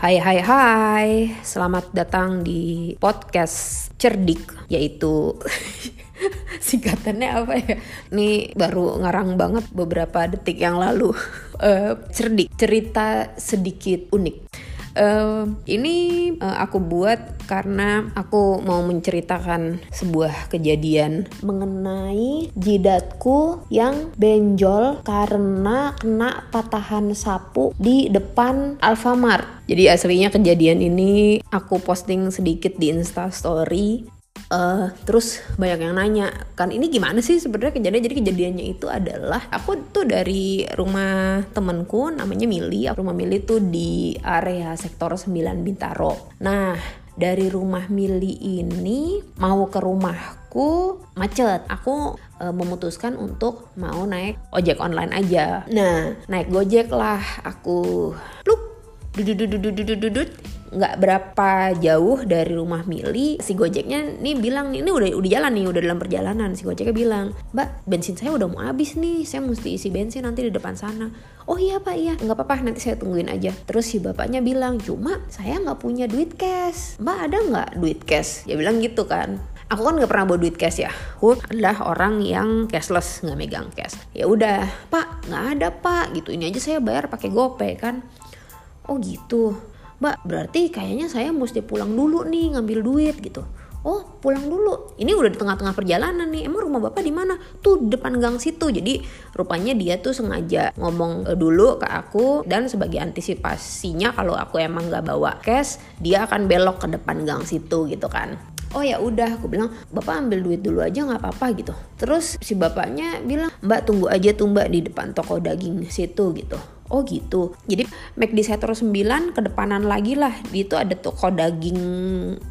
Hai hai hai, selamat datang di podcast cerdik yaitu singkatannya apa ya? Ini baru ngarang banget beberapa detik yang lalu. Uh, cerdik, cerita sedikit unik. Ini uh, aku buat karena aku mau menceritakan sebuah kejadian mengenai jidatku yang benjol karena kena patahan sapu di depan Alfamart. Jadi aslinya kejadian ini aku posting sedikit di Insta Story Uh, terus banyak yang nanya kan ini gimana sih sebenarnya kejadian jadi kejadiannya itu adalah aku tuh dari rumah temenku namanya Mili. Rumah Mili tuh di area sektor 9 Bintaro. Nah dari rumah Mili ini mau ke rumahku macet. Aku uh, memutuskan untuk mau naik ojek online aja. Nah naik gojek lah. Aku pluk nggak berapa jauh dari rumah Mili si Gojeknya nih bilang ini udah udah jalan nih udah dalam perjalanan. Si Gojeknya bilang Mbak bensin saya udah mau habis nih saya mesti isi bensin nanti di depan sana. Oh iya pak iya. Nggak apa-apa nanti saya tungguin aja. Terus si bapaknya bilang cuma saya nggak punya duit cash. Mbak ada nggak duit cash? Dia bilang gitu kan. Aku kan nggak pernah bawa duit cash ya. Aku adalah orang yang cashless nggak megang cash. Ya udah pak nggak ada pak. Gitu ini aja saya bayar pakai gopay kan. Oh gitu mbak berarti kayaknya saya mesti pulang dulu nih ngambil duit gitu. Oh pulang dulu. Ini udah di tengah-tengah perjalanan nih. Emang rumah bapak di mana? Tuh depan gang situ. Jadi rupanya dia tuh sengaja ngomong eh, dulu ke aku. Dan sebagai antisipasinya kalau aku emang nggak bawa cash dia akan belok ke depan gang situ gitu kan. Oh ya udah. Aku bilang bapak ambil duit dulu aja nggak apa-apa gitu. Terus si bapaknya bilang mbak tunggu aja tuh mbak di depan toko daging situ gitu Oh gitu. Jadi McD Setor 9 kedepanan lagi lah. Itu ada toko daging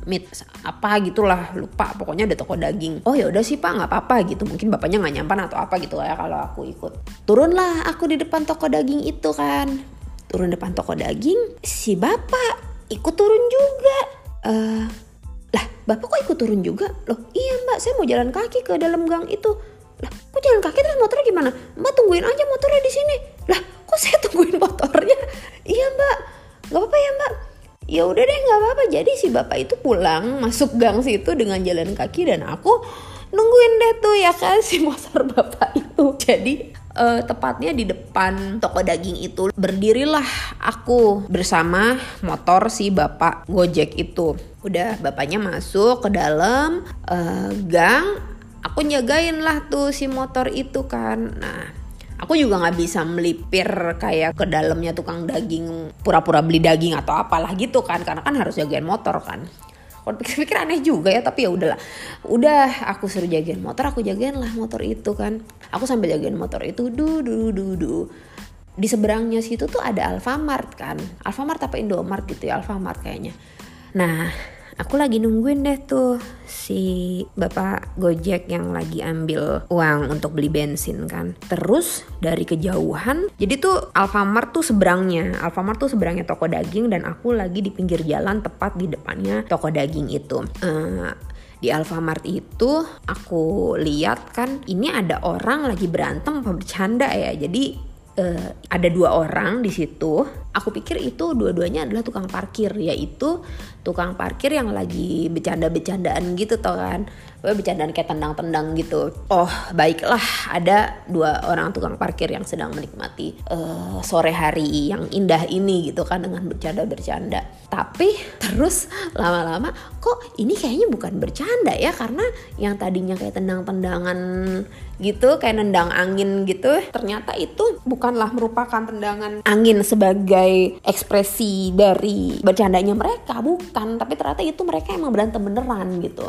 meat apa gitulah lupa. Pokoknya ada toko daging. Oh ya udah sih pak nggak apa-apa gitu. Mungkin bapaknya nggak nyampan atau apa gitu ya kalau aku ikut. Turunlah aku di depan toko daging itu kan. Turun depan toko daging. Si bapak ikut turun juga. Eh uh, lah bapak kok ikut turun juga? Loh iya mbak saya mau jalan kaki ke dalam gang itu. Lah kok jalan kaki terus motornya gimana? Mbak tungguin aja motornya di sini. Lah kok saya tungguin motornya? Iya mbak. Nggak apa-apa ya mbak. Ya udah deh nggak apa-apa. Jadi si bapak itu pulang masuk gang situ dengan jalan kaki dan aku nungguin deh tuh ya kan si motor bapak itu. Jadi uh, tepatnya di depan toko daging itu berdirilah aku bersama motor si bapak Gojek itu. Udah bapaknya masuk ke dalam uh, gang, aku nyagain lah tuh si motor itu kan. Nah, aku juga nggak bisa melipir kayak ke dalamnya tukang daging pura-pura beli daging atau apalah gitu kan karena kan harus jagain motor kan. Kalau pikir-pikir aneh juga ya tapi ya udahlah. Udah aku suruh jagain motor aku jagain lah motor itu kan. Aku sambil jagain motor itu du du du du. Di seberangnya situ tuh ada Alfamart kan. Alfamart apa Indomart gitu ya Alfamart kayaknya. Nah aku lagi nungguin deh tuh si bapak Gojek yang lagi ambil uang untuk beli bensin kan. Terus dari kejauhan, jadi tuh Alfamart tuh seberangnya, Alfamart tuh seberangnya toko daging dan aku lagi di pinggir jalan tepat di depannya toko daging itu. Uh, di Alfamart itu aku lihat kan ini ada orang lagi berantem apa bercanda ya jadi uh, ada dua orang di situ aku pikir itu dua-duanya adalah tukang parkir yaitu tukang parkir yang lagi bercanda-bercandaan gitu tau kan. Bercandaan kayak tendang-tendang gitu. Oh baiklah ada dua orang tukang parkir yang sedang menikmati uh, sore hari yang indah ini gitu kan dengan bercanda-bercanda. Tapi terus lama-lama kok ini kayaknya bukan bercanda ya? Karena yang tadinya kayak tendang-tendangan gitu kayak nendang angin gitu ternyata itu bukanlah merupakan tendangan angin sebagai ekspresi dari bercandanya mereka bukan. Tapi ternyata itu mereka emang berantem beneran gitu.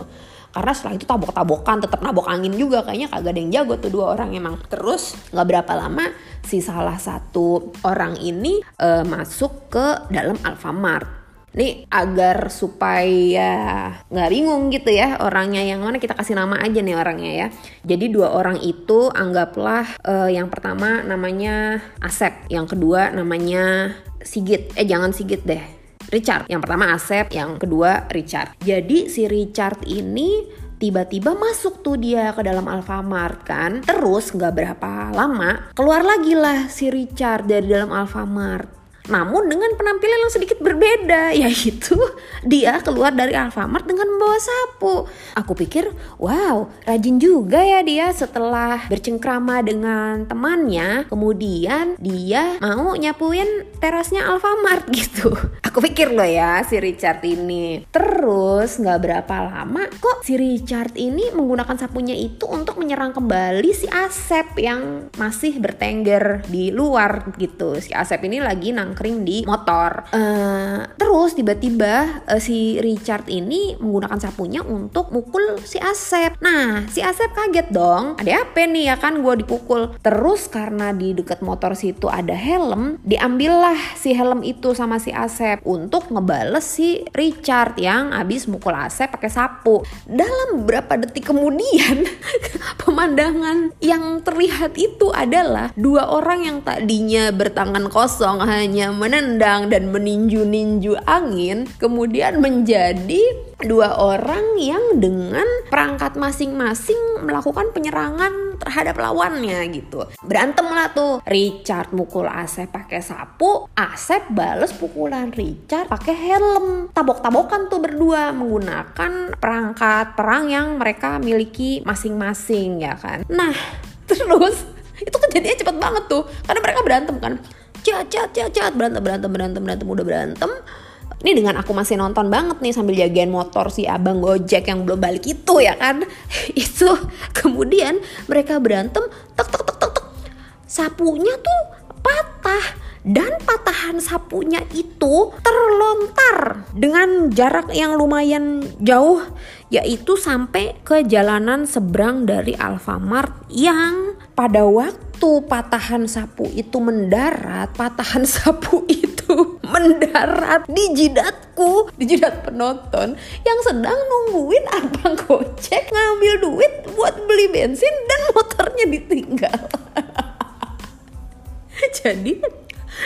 Karena setelah itu tabok-tabokan tetap nabok angin juga kayaknya kagak ada yang jago tuh dua orang emang. Terus nggak berapa lama si salah satu orang ini uh, masuk ke dalam Alfamart. Nih agar supaya nggak bingung gitu ya orangnya. Yang mana kita kasih nama aja nih orangnya ya. Jadi dua orang itu anggaplah uh, yang pertama namanya Asep, yang kedua namanya Sigit. Eh jangan Sigit deh, Richard. Yang pertama Asep, yang kedua Richard. Jadi si Richard ini tiba-tiba masuk tuh dia ke dalam Alfamart kan. Terus nggak berapa lama keluar lagi lah si Richard dari dalam Alfamart namun dengan penampilan yang sedikit berbeda, yaitu dia keluar dari Alfamart dengan membawa sapu. Aku pikir, wow, rajin juga ya dia setelah bercengkrama dengan temannya, kemudian dia mau nyapuin terasnya Alfamart gitu. Aku pikir loh ya si Richard ini. Terus nggak berapa lama kok si Richard ini menggunakan sapunya itu untuk menyerang kembali si Asep yang masih bertengger di luar gitu. Si Asep ini lagi nang nangkring di motor. Uh, terus tiba-tiba uh, si Richard ini menggunakan sapunya untuk mukul si Asep. Nah, si Asep kaget dong. Ada apa nih ya kan gue dipukul. Terus karena di dekat motor situ ada helm, diambillah si helm itu sama si Asep untuk ngebales si Richard yang abis mukul Asep pakai sapu. Dalam beberapa detik kemudian, pemandangan yang terlihat itu adalah dua orang yang tadinya bertangan kosong hanya hanya menendang dan meninju-ninju angin kemudian menjadi dua orang yang dengan perangkat masing-masing melakukan penyerangan terhadap lawannya gitu. Berantem lah tuh. Richard mukul Asep pakai sapu, Asep bales pukulan Richard pakai helm. Tabok-tabokan tuh berdua menggunakan perangkat perang yang mereka miliki masing-masing ya kan. Nah, terus itu kejadiannya cepet banget tuh karena mereka berantem kan cat cat cat cat. Berantem berantem berantem berantem. Udah berantem. Ini dengan aku masih nonton banget nih sambil jagain motor si abang gojek yang belum balik itu ya kan? Itu kemudian mereka berantem tek tek tek tek tek. Sapunya tuh patah. Dan patahan sapunya itu terlontar dengan jarak yang lumayan jauh yaitu sampai ke jalanan seberang dari Alfamart yang pada waktu patahan sapu itu mendarat patahan sapu itu mendarat di jidatku di jidat penonton yang sedang nungguin abang gojek ngambil duit buat beli bensin dan motornya ditinggal. Jadi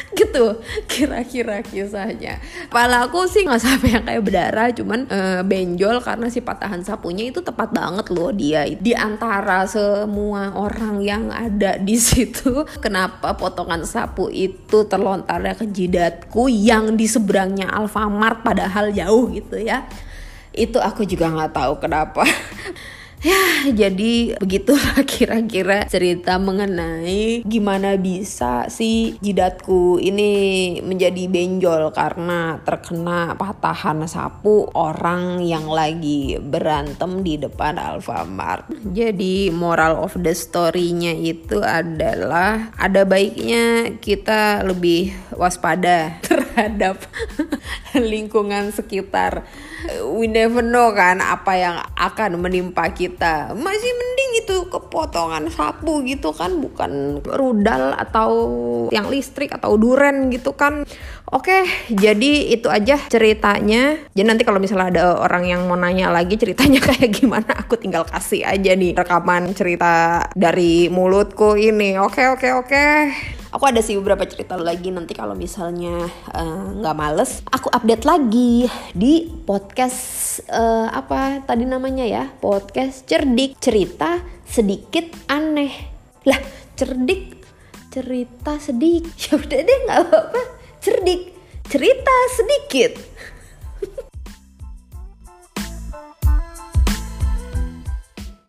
gitu kira-kira kisahnya. Kepala aku sih nggak sampai yang kayak berdarah cuman uh, benjol karena si patahan sapunya itu tepat banget loh dia. Di antara semua orang yang ada di situ kenapa potongan sapu itu terlontarnya ke jidatku yang di seberangnya Alfamart padahal jauh gitu ya? Itu aku juga nggak tahu kenapa Ya, jadi begitulah kira-kira cerita mengenai gimana bisa si jidatku ini menjadi benjol karena terkena patahan sapu orang yang lagi berantem di depan Alfamart. Jadi moral of the story-nya itu adalah ada baiknya kita lebih waspada terhadap lingkungan sekitar. We never know kan apa yang akan menimpa kita. Masih mending itu kepotongan sapu gitu kan bukan rudal atau yang listrik atau duren gitu kan. Oke jadi itu aja ceritanya. Jadi nanti kalau misalnya ada orang yang mau nanya lagi ceritanya kayak gimana aku tinggal kasih aja nih rekaman cerita dari mulutku ini. Oke oke oke aku ada sih beberapa cerita lagi nanti kalau misalnya eh, nggak uh, males. Aku update lagi di podcast uh, apa tadi namanya ya? Podcast cerdik. Cerita sedikit aneh. Lah cerdik cerita sedikit. Ya udah deh nggak apa-apa. Cerdik cerita sedikit